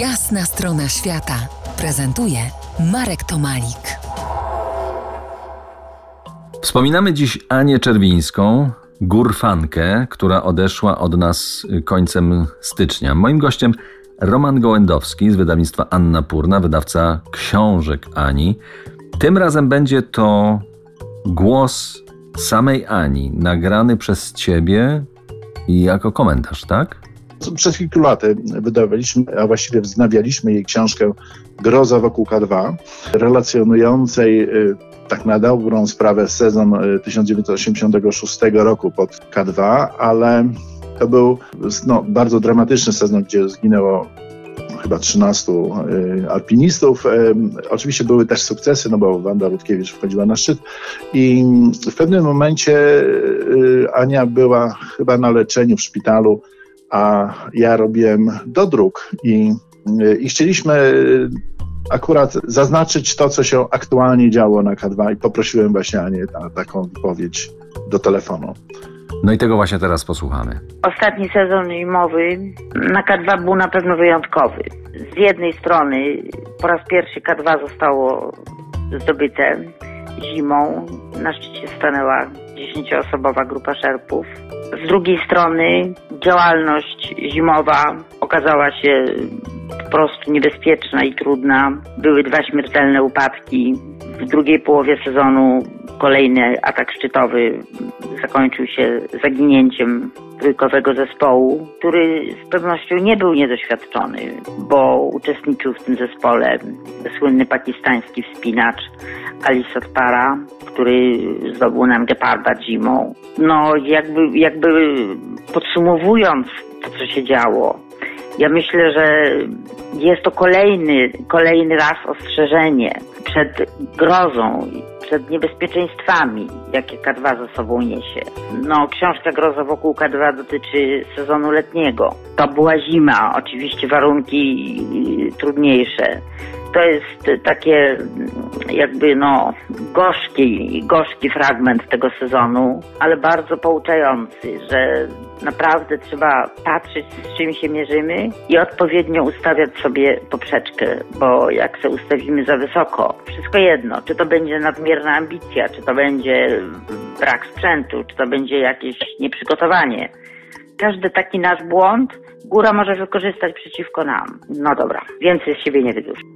Jasna strona świata prezentuje Marek Tomalik. Wspominamy dziś Anię Czerwińską, górfankę, która odeszła od nas końcem stycznia. Moim gościem Roman Gołędowski z wydawnictwa Anna Purna, wydawca książek Ani. Tym razem będzie to głos samej Ani, nagrany przez ciebie i jako komentarz, tak? Przez kilku lat wydawaliśmy, a właściwie wznawialiśmy jej książkę Groza wokół K2, relacjonującej y, tak na dobrą sprawę sezon 1986 y, roku pod K2, ale to był no, bardzo dramatyczny sezon, gdzie zginęło chyba 13 y, alpinistów. Oczywiście były też sukcesy, no bo Wanda Rutkiewicz wchodziła na szczyt i w pewnym momencie Ania była chyba na leczeniu w szpitalu a ja robiłem dodruk i, i chcieliśmy akurat zaznaczyć to, co się aktualnie działo na K2 i poprosiłem właśnie Anię na taką wypowiedź do telefonu. No i tego właśnie teraz posłuchamy. Ostatni sezon zimowy na K2 był na pewno wyjątkowy. Z jednej strony po raz pierwszy K2 zostało zdobyte zimą. Na szczycie stanęła dziesięcioosobowa grupa szerpów. Z drugiej strony działalność zimowa okazała się po prostu niebezpieczna i trudna. Były dwa śmiertelne upadki. W drugiej połowie sezonu kolejny atak szczytowy zakończył się zaginięciem trójkowego zespołu, który z pewnością nie był niedoświadczony, bo uczestniczył w tym zespole słynny pakistański wspinacz Ali Satpara, który zdobył nam Geparda zimą. No jakby, jakby podsumowując to, co się działo, ja myślę, że jest to kolejny, kolejny raz ostrzeżenie przed grozą, przed niebezpieczeństwami, jakie K2 za sobą niesie. No, książka Groza wokół K2 dotyczy sezonu letniego. To była zima, oczywiście warunki trudniejsze to jest takie jakby no gorzki, gorzki fragment tego sezonu, ale bardzo pouczający, że naprawdę trzeba patrzeć z czym się mierzymy i odpowiednio ustawiać sobie poprzeczkę, bo jak się ustawimy za wysoko, wszystko jedno, czy to będzie nadmierna ambicja, czy to będzie brak sprzętu, czy to będzie jakieś nieprzygotowanie. Każdy taki nasz błąd góra może wykorzystać przeciwko nam. No dobra, więcej z siebie nie wyduszę.